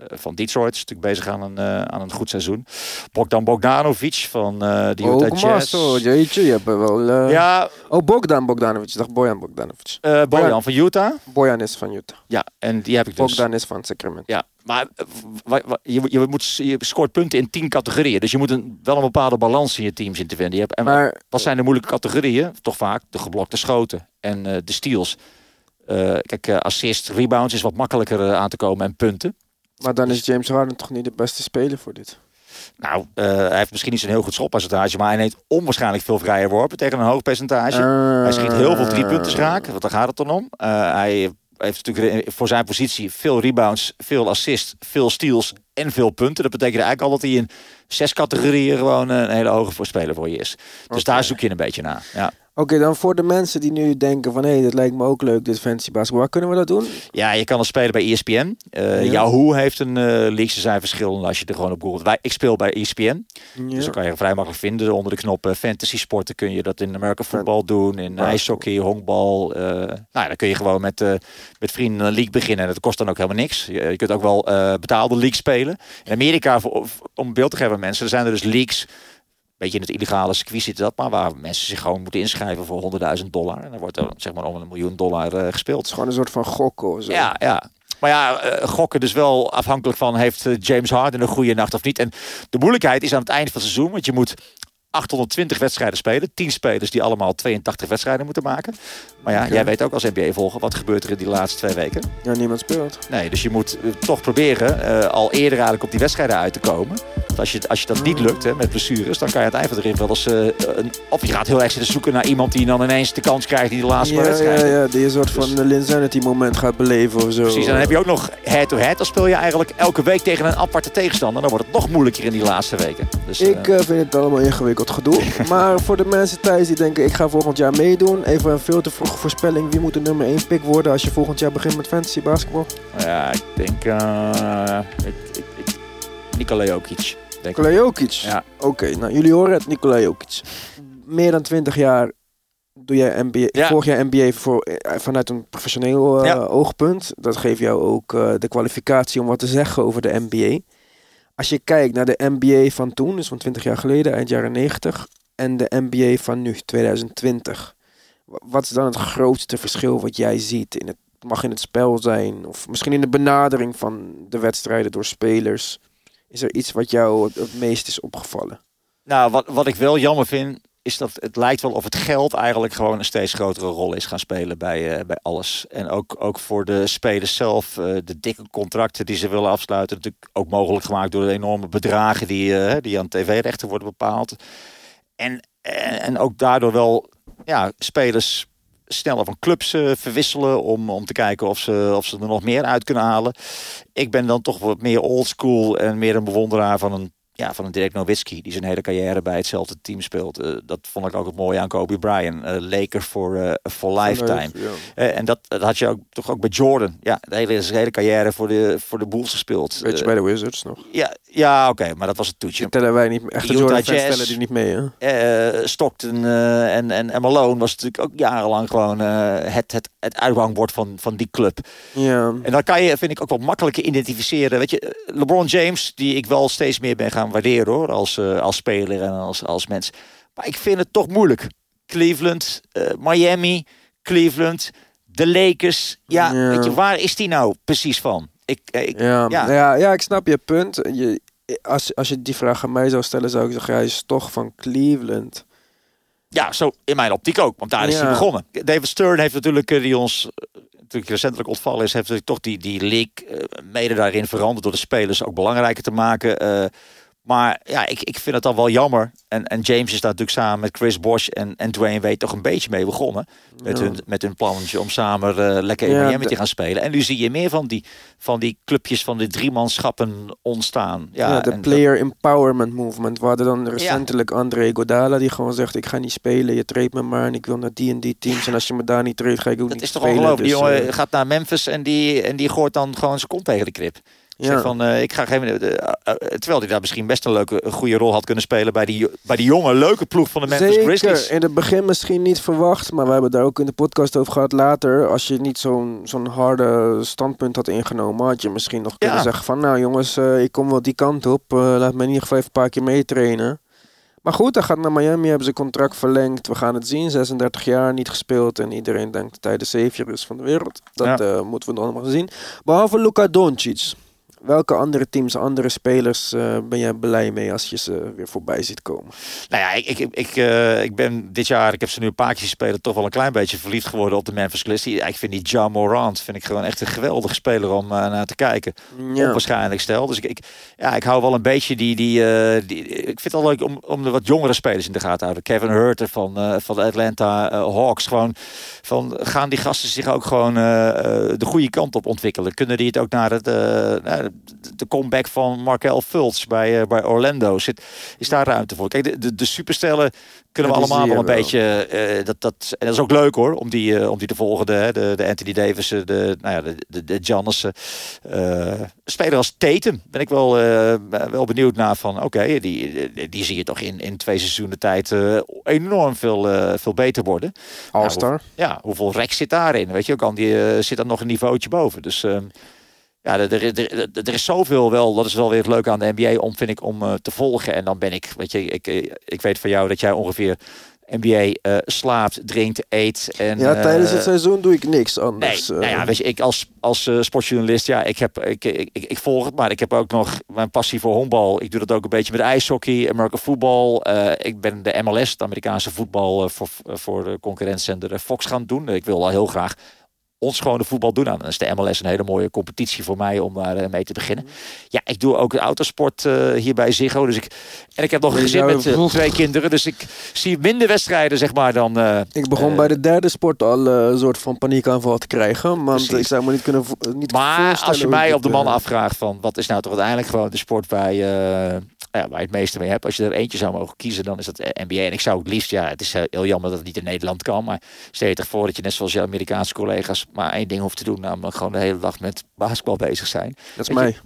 van Detroit. Is natuurlijk bezig aan een, eh, aan een goed seizoen. Bogdan Bogdanovic van eh de Utah Oh, Jazz. zo, jeetje, je hebt wel... eh, Ja, Oh, Bogdan Bogdanovic. Ik dacht Bojan Bogdanovic. eh Bojan van Utah. Bojan is van Utah. Ja, en die heb ik dus. Bogdan is van Sacramento. Ja, maar eh, je, je, moet, je scoort punten in tien categorieën. Dus je moet een, wel een bepaalde balans in je team zien te vinden. Je hebt, en Maar wat zijn de moeilijke categorieën? Toch vaak de geblokte schoten en eh, de steals. Eh, kijk, assist, rebounds is wat makkelijker aan te komen en punten. Maar dan is James Harden toch niet de beste speler voor dit? Nou, hij heeft misschien niet zo'n heel goed schotpercentage, maar hij neemt onwaarschijnlijk veel vrije worpen tegen een hoog percentage. hij schiet heel veel drie punten raak, want daar gaat het dan om. Eh, hij heeft natuurlijk voor zijn positie veel rebounds, veel assists, veel steals en veel punten. Dat betekent eigenlijk al dat hij in zes categorieën gewoon een hele hoge voorspeler voor je is. Dus daar zoek je een beetje naar. Ja. Oké, dan voor de mensen die nu denken van... hé, hey, dit lijkt me ook leuk, dit fantasy basketbal. Waar kunnen we dat doen? Ja, je kan het spelen bij ESPN. Eh Ja. Yahoo heeft een uh, league. Ze zijn verschillende als je er gewoon op googelt. Wij, ik speel bij ESPN. Ja. Dus dan kan je vrij makkelijk vinden. Onder de knop eh, fantasy sporten kun je dat in American football doen. In ijshockey, honkbal. eh nou, ja, dan kun je gewoon met, eh, met vrienden een league beginnen. En dat kost dan ook helemaal niks. Je, je kunt ook wel eh, betaalde league spelen. In Amerika, voor, om beeld te geven mensen, er zijn er dus leagues beetje in het illegale circuit zit dat maar, waar mensen zich gewoon moeten inschrijven voor 100.000 dollar. En dan wordt er zeg maar om een miljoen dollar eh, gespeeld. Het is gewoon een soort van gokken zo. Ja, ja. Maar ja, eh, gokken dus wel afhankelijk van heeft eh, James Harden een goede nacht of niet. En de moeilijkheid is aan het eind van het seizoen, want je moet 820 wedstrijden spelen. 10 spelers die allemaal 82 wedstrijden moeten maken. Maar ja, jij weet ook als NBA-volger wat gebeurt er in die laatste twee weken. Ja, niemand speelt. Nee, dus je moet eh, toch proberen eh, al eerder eigenlijk op die wedstrijden uit te komen. Want als je, als je dat niet lukt hè, met blessures, dan kan je het wel eens... eh, een, of je gaat heel erg zitten zoeken naar iemand die dan ineens de kans krijgt in de laatste Ja, ja, wedstrijden. ja, die een soort van een Linsanity moment gaat beleven of zo. Precies, en dan heb je ook nog head-to-head. Dan speel je eigenlijk elke week tegen een aparte tegenstander. Dan wordt het nog moeilijker in die laatste weken. Dus, Ik vind het allemaal ingewikkeld gedoe. maar voor de mensen thuis die denken ik ga volgend jaar meedoen. Even een veel te vroege voorspelling. Wie moet de nummer 1 pick worden als je volgend jaar begint met fantasy basketbal? ja, ik denk... eh ik, ik, ik, Nikola Jokic. Nikola Jokic. Ja. Oké, nou jullie horen het. Nikola Jokic. Meer dan 20 jaar doe jij NBA, Ja. volg jij NBA voor, eh, vanuit een professioneel Ja. oogpunt. Dat geeft jou ook de kwalificatie om wat te zeggen over de NBA. Als je kijkt naar de NBA van toen, dus van 20 jaar geleden, eind jaren 90, en de NBA van nu, 2020. wa- Wat is dan het grootste verschil wat jij ziet? In het, mag in het spel zijn, of misschien in de benadering van de wedstrijden door spelers. Is er iets wat jou het, het meest is opgevallen? Nou, wat, wat ik wel jammer vind, is dat het lijkt wel of het geld eigenlijk gewoon een steeds grotere rol is gaan spelen bij, eh, bij alles. En ook, ook voor de spelers zelf, eh, de dikke contracten die ze willen afsluiten. Natuurlijk ook mogelijk gemaakt door de enorme bedragen die, eh, die aan tv-rechten worden bepaald. En, en, ook daardoor wel ja, spelers sneller van clubs verwisselen om, om te kijken of ze, of ze er nog meer uit kunnen halen. Ik ben dan toch wat meer oldschool en meer een bewonderaar van een ja, van een Dirk Nowitzki, die zijn hele carrière bij hetzelfde team speelt. Eh, dat vond ik ook het mooie aan Kobe Bryant. Laker for, eh, for lifetime. Ja. En dat, dat had je ook toch ook bij Jordan. Ja, de hele, zijn hele carrière voor de, voor de Bulls gespeeld. Weet je, bij de Wizards nog. ja, ja oké, maar dat was het toetje. Die tellen wij niet. Echte Jordan fans Jazz. tellen die niet mee, hè? Stockton en, en, en Malone was natuurlijk ook jarenlang gewoon het, het het uithangbord van, van die club. Ja. En dan kan je, vind ik, ook wel makkelijker identificeren. Weet je, LeBron James, die ik wel steeds meer ben gaan waarderen hoor, als, eh, als speler en als, als mens. Maar ik vind het toch moeilijk. Cleveland, eh, Miami, Cleveland, de Lakers. Ja, Ja. weet je, waar is die nou precies van? Ik, eh, ik, Ja, ja. ja. Ja, ik snap je punt. Je, als, als je die vraag aan mij zou stellen, zou ik zeggen, hij is toch van Cleveland. Ja, zo in mijn optiek ook. Want daar is Ja. hij begonnen. David Stern heeft natuurlijk, eh, die ons eh, natuurlijk recentelijk ontvallen is, heeft natuurlijk toch die, die league eh, mede daarin veranderd door de spelers ook belangrijker te maken. Maar ja, ik, ik vind het dan wel jammer. En, en James is daar natuurlijk samen met Chris Bosh en, en Dwayne Wade toch een beetje mee begonnen. Met, Ja. hun, met hun plannetje om samen eh, lekker in Miami te gaan spelen. En nu zie je meer van die, van die clubjes van de driemanschappen ontstaan. Ja, Ja, de en dat- Player Empowerment Movement. We hadden dan recentelijk André Godala die gewoon zegt, ik ga niet spelen, je treedt me maar en ik wil naar die en die teams. En als je me daar niet treedt, ga ik ook Dat niet is toch spelen. ongelooflijk. Die Dus, jongen eh, gaat naar Memphis en die, en die gooit dan gewoon zijn kont tegen de krip. Ja. Zeg van, eh, ik ga geen, eh, eh, terwijl hij daar misschien best een leuke, een goede rol had kunnen spelen bij die, bij die jonge, leuke ploeg van de Memphis Zeker, Grizzlies. in het begin misschien niet verwacht, maar we hebben daar ook in de podcast over gehad later. Als je niet zo'n zo'n harde standpunt had ingenomen, had je misschien nog kunnen zeggen van, nou jongens, ik kom wel die kant op, laat me in ieder geval even een paar keer meetrainen. Maar goed, hij gaat naar Miami, hebben ze contract verlengd. We gaan het zien, 36 jaar, niet gespeeld. En iedereen denkt dat hij de savior is van de wereld. Dat Ja. moeten we dan allemaal zien. Behalve Luka Doncic. Welke andere teams, andere spelers eh, ben jij blij mee als je ze weer voorbij ziet komen? Nou ja, ik, ik, ik, eh, ik ben dit jaar, ik heb ze nu een paar keer spelen, toch wel een klein beetje verliefd geworden op de Memphis Grizzlies. Ik vind die Ja Morant vind ik gewoon echt een geweldige speler om eh, naar te kijken. Ja. Onwaarschijnlijk stel. Dus ik, ik, ja, ik hou wel een beetje die, die, eh, die ik vind het wel leuk om, om de wat jongere spelers in de gaten te houden. Kevin Herter van, eh, van de Atlanta eh, Hawks. Gewoon van, gaan die gasten zich ook gewoon eh, eh, de goede kant op ontwikkelen? Kunnen die het ook naar het, eh, de, comeback van Markel Fultz bij, eh, bij Orlando? Zit, is daar ruimte voor? Kijk, de, de, de superstellen kunnen we Ja, die allemaal wel een wel. beetje. eh, dat, dat, en dat is ook leuk hoor, om die, eh, om die te volgen. De, de, de Anthony Davis, de, nou ja, de, de, de Giannissen. Eh, speler als Tatum ben ik wel, wel benieuwd naar van. Oké, die, die, die zie je toch in, in twee seizoenen tijd enorm veel, veel beter worden. All-star. Nou, hoe- ja, hoeveel rek zit daarin? Weet je, kan die eh, zit dan nog een niveautje boven. Dus ehm, ja, er, er, er, er is zoveel wel. Dat is wel weer het leuke aan de NBA om, vind ik, om eh, te volgen. En dan ben ik, weet je, ik, eh, ik weet van jou dat jij ongeveer NBA eh, slaapt, drinkt, eet. En, Ja, tijdens het seizoen doe ik niks Nee, anders. nou ja, weet je, ik als, als sportjournalist, ja, ik, heb, ik, ik, ik, ik volg het, maar ik heb ook nog mijn passie voor honkbal. Ik doe dat ook een beetje met ijshockey, American voetbal. Ik ben de MLS, het Amerikaanse voetbal, voor, voor de concurrentzender Fox gaan doen. Ik wil al heel graag ons gewone voetbal doen. Nou, dan is de MLS een hele mooie competitie voor mij om daar eh, mee te beginnen. Ja, ik doe ook autosport eh, hier bij Ziggo. Dus ik, en ik heb nog een gezin met eh, twee kinderen. Dus ik zie minder wedstrijden, zeg maar, dan... ik begon bij de derde sport al een soort van paniekaanval te krijgen. Want Precies. ik zou me niet kunnen niet Maar als je mij op de man afvraagt van wat is nou toch uiteindelijk gewoon de sport eh, ja, waar je het meeste mee hebt. Als je er eentje zou mogen kiezen, dan is dat eh, NBA. En ik zou het liefst, ja, het is eh, heel jammer dat het niet in Nederland kan. Maar stel je toch voor dat je net zoals je Amerikaanse collega's maar één ding hoeft te doen. Namelijk gewoon de hele dag met basketbal bezig zijn. Dat is je, mij.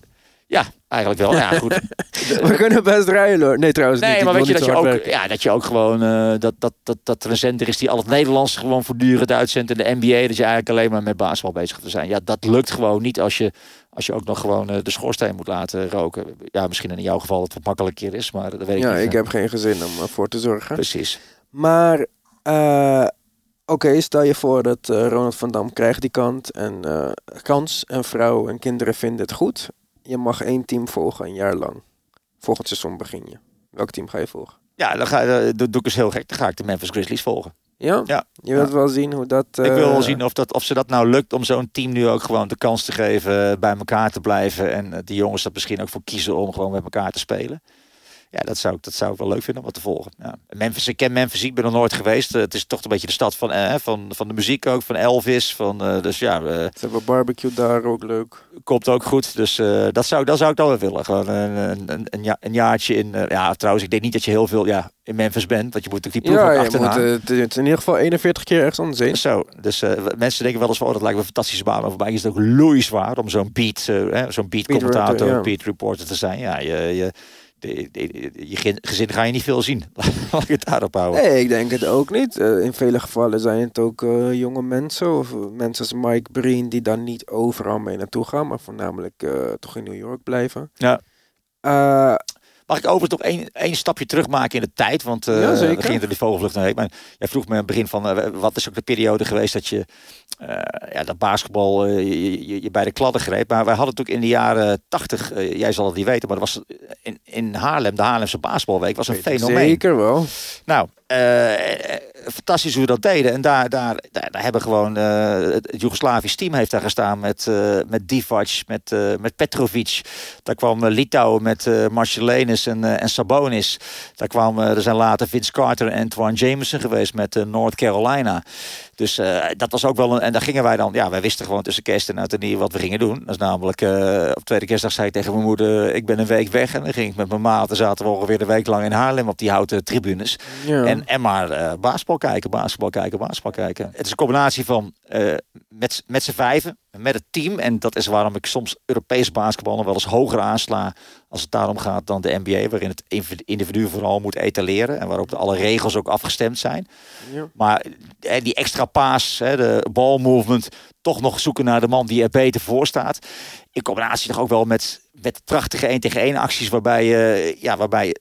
Ja, eigenlijk wel. Ja, goed. We kunnen best rijden hoor. Nee, trouwens niet. Nee, maar weet je dat je, ook, werken. ja, dat je ook gewoon eh, dat, dat, dat, dat er een zender is die al het Nederlands gewoon voortdurend uitzendt in de NBA. Dat je eigenlijk alleen maar met basketbal bezig te zijn. Ja, dat lukt gewoon niet als je, als je ook nog gewoon eh, de schoorsteen moet laten roken. Ja, misschien in jouw geval het wat makkelijker is, maar dat weet ik Ja, niet. ik heb geen gezin om ervoor te zorgen. Precies. Maar, eh, oké, stel je voor dat eh, Ronald van Dam krijgt die kant en, eh, kans en vrouw en kinderen vinden het goed. Je mag één team volgen een jaar lang. Volgend seizoen begin je. Welk team ga je volgen? Ja, dan ga, eh, dat doe ik eens heel gek. Dan ga ik de Memphis Grizzlies volgen. Ja? Ja. Je wilt wel zien hoe dat... Ik wil eh, wel zien of, dat, of ze dat nou lukt om zo'n team nu ook gewoon de kans te geven eh, bij elkaar te blijven. En eh, die jongens dat misschien ook voor kiezen om gewoon met elkaar te spelen. Ja, dat zou, ik- dat zou ik wel leuk vinden om wat te volgen. Ja. Memphis, ik ken Memphis, ik ben er nooit geweest. Eh, het is toch een beetje de stad van, eh, van, van de muziek ook, van Elvis. Van, eh, dus ja, eh, Ze hebben barbecue daar, ook leuk. komt ook goed. Dus dat, zou, dat zou ik dan wel willen. Gewoon een, een, een, ja- een jaartje in. ja, trouwens, ik denk niet dat je heel veel ja, in Memphis bent. Want je moet natuurlijk die ploeg Ja, ook je achterna. moet, het in ieder geval 41 keer ergens anders heen. Zo, dus mensen denken wel eens van, oh, dat lijkt me een fantastische baan. Maar voor mij is het ook loeizwaar om zo'n beat, zo'n beat commentator, Beat ja. beat reporter te zijn. Ja, je, je, de- de- je gezin ga je niet veel zien. Laat ik het daarop houden. Nee, ik denk het ook niet. Eh, in vele gevallen zijn het ook eh, jonge mensen of eh, mensen als Mike Breen die dan niet overal mee naartoe gaan, maar voornamelijk toch in New York blijven. Ja. Mag ik overigens nog één, één stapje terugmaken in de tijd? Want eh Ja, zeker. we gingen er die vogelvlucht naar jij vroeg me in het begin van, wat is ook de periode geweest dat je eh, ja, dat basketbal eh, je, je, je bij de kladden greep. Maar wij hadden natuurlijk in de jaren tachtig, eh, jij zal het niet weten, maar dat was in, in Haarlem, de Haarlemse basketbalweek, was een fenomeen. zeker wel. Nou, fantastisch hoe we dat deden. En daar, daar, daar, daar hebben gewoon het Joegoslavisch team heeft daar gestaan met, met Divac, met, met Petrovic. Daar kwam Litouwen met Marcelinus en, en Sabonis. Daar kwam, er zijn later Vince Carter en Antoine Jameson geweest met North Carolina. Dus eh, dat was ook wel een. En daar gingen wij dan. Ja, wij wisten gewoon tussen kerst en oud en wat we gingen doen. Dat is namelijk. eh, op tweede kerstdag zei ik tegen mijn moeder: Ik ben een week weg. En dan ging ik met mijn maat. Dan zaten we ongeveer een week lang in Haarlem op die houten tribunes. Ja. En, en maar eh, basketbal kijken, basketbal kijken, basketbal kijken. Het is een combinatie van met, met z'n vijven, met het team. En dat is waarom ik soms Europees basketbal nog wel eens hoger aansla. Als het daarom gaat dan de NBA, waarin het individu vooral moet etaleren. En waarop de alle regels ook afgestemd zijn. Ja. Maar eh, die extra paas, de ball movement, toch nog zoeken naar de man die er beter voor staat. In combinatie toch ook wel met, met prachtige 1 tegen 1 acties waarbij, je ja, waarbij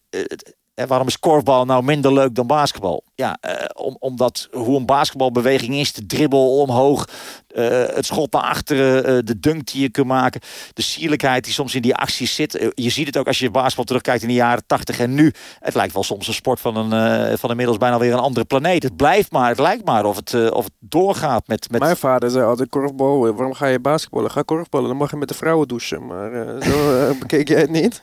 eh, waarom is korfbal nou minder leuk dan basketbal? Ja, eh, om, omdat hoe een basketbalbeweging is, de dribbel omhoog, eh, het schot naar achteren, eh, de dunk die je kunt maken, de sierlijkheid die soms in die acties zit. Eh, je ziet het ook als je basketbal terugkijkt in de jaren 80 en nu. Het lijkt wel soms een sport van, een, eh, van inmiddels bijna weer een andere planeet. Het blijft maar, het lijkt maar of het, eh, of het doorgaat met... met Mijn vader zei altijd korfbal. eh, Waarom ga je basketballen? Ga korfballen, dan mag je met de vrouwen douchen. Maar eh, zo eh, bekeek jij het niet.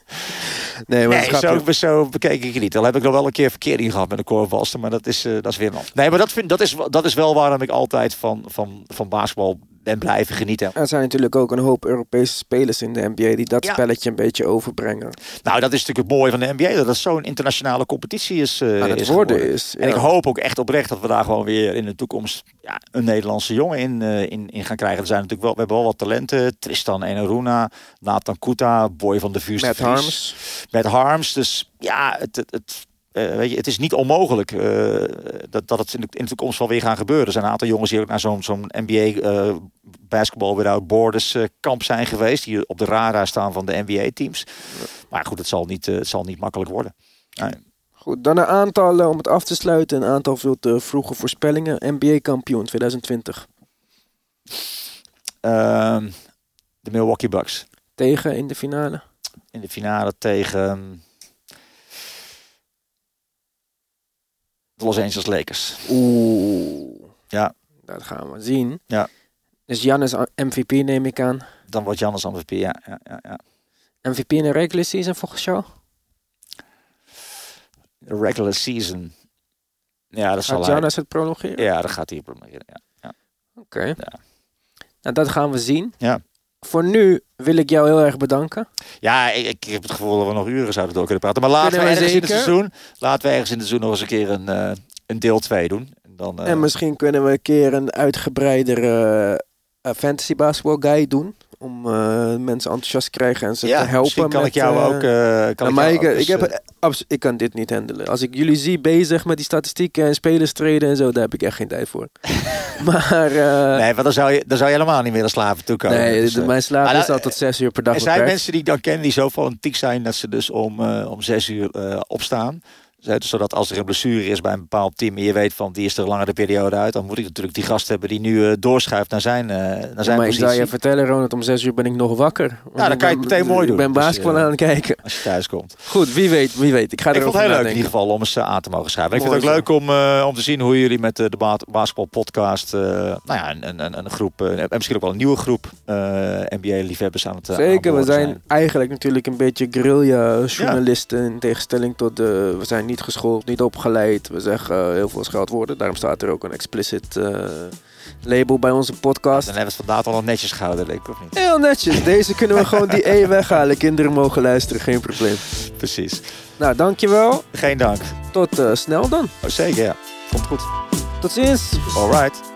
Nee, maar Nee, zo, bekeek ik het niet. Al heb ik nog wel een keer verkeering gehad met een korfbalster, maar dat is, eh, dat is weer een ander. Nee, maar dat, vind, dat, is, dat is wel waarom ik altijd van, van, van basketbal ben blijven genieten. Er zijn natuurlijk ook een hoop Europese spelers in de NBA die dat Ja. spelletje een beetje overbrengen. Nou, dat is natuurlijk het mooie van de NBA, dat het zo'n internationale competitie is. Aan het is worden geworden. is, En ik hoop ook echt oprecht dat we daar gewoon weer in de toekomst ja, een Nederlandse jongen in, eh, in, in gaan krijgen. Er zijn natuurlijk wel, we hebben wel wat talenten. Tristan Enaruna, Nathan Kuta, Boy van de Vuurste Met. Harms. Met Harms. Dus ja, het, het, het, eh, weet je, het is niet onmogelijk eh, dat, dat het in de, in de toekomst wel weer gaan gebeuren. Er zijn een aantal jongens die ook naar zo'n zo'n NBA eh Basketball Without Borders kamp zijn geweest. Die op de radar staan van de NBA teams. Maar goed, het zal niet, het zal niet makkelijk worden. Nee. Goed, dan een aantal, om het af te sluiten, een aantal veel te vroege voorspellingen. NBA-kampioen 2020. Ehm, de Milwaukee Bucks. Tegen in de finale. In de finale tegen Los Angeles Lakers. Oeh. Ja. Dat gaan we zien. Ja. Dus Giannis MVP neem ik aan. Dan wordt Jannes MVP. Ja, ja, ja, ja. MVP in de regular season volgens jou? Regular season. Ja, dat zal. Giannis het prolongeren? Ja, dat gaat hij prolongeren. Ja. Ja. Oké. Ja. Nou, dat gaan we zien. Ja. Voor nu wil ik jou heel erg bedanken. Ja, ik, ik heb het gevoel dat we nog uren zouden door kunnen praten. Maar laten we ergens in het seizoen, laten we ergens in het seizoen nog eens een keer een, eh, een deel 2 doen. En dan, eh, En misschien kunnen we een keer een uitgebreidere eh, fantasy basketball guy doen. Om eh, mensen enthousiast te krijgen en ze ja, te helpen. misschien kan met, ik jou eh, ook. eh, kan ik maar ik, ik, eens, heb, ik kan dit niet handelen. Als ik jullie zie bezig met die statistieken en spelers treden en zo, daar heb ik echt geen tijd voor. maar nee, want dan zou, je, dan zou je helemaal niet meer aan slaven toekomen. nee, Dus, mijn slaap is dan- al tot zes uur per dag Er zijn beperkt. mensen die ik dan ken die zo fanatiek zijn dat ze dus om, om zes uur opstaan. Zodat als er een blessure is bij een bepaald team en je weet van die is er een langere periode uit, dan moet ik natuurlijk die gast hebben die nu eh, doorschuift naar zijn, eh naar zijn maar ik zou je vertellen, Ronald, om zes uur ben ik nog wakker. Want dan kan je het meteen mooi doen. Ik ben Dus, basketbal eh, aan het kijken. Als je thuis komt. Goed, wie weet, wie weet. Ik ga Ik vond het heel leuk in ieder geval om eens aan te mogen schrijven. Ik vind het ook leuk om, om te zien hoe jullie met de ba basketbal podcast, eh, nou ja, een, een, een, een groep, en misschien ook wel een nieuwe groep NBA-liefhebbers aan het Zeker, we zijn eigenlijk natuurlijk een beetje guerrilla-journalisten in tegenstelling tot de... We zijn niet geschoold, niet opgeleid. We zeggen eh, heel veel scheldwoorden. Daarom staat er ook een explicit eh, label bij onze podcast. Dan hebben we het vandaag al nog netjes gehouden, denk ik, of niet? Heel netjes. Deze kunnen we gewoon die E weghalen. Kinderen mogen luisteren, geen probleem. Precies. Nou, dankjewel. Geen dank. Tot eh, snel dan. Oh, zeker, ja. Komt goed. Tot ziens. All right.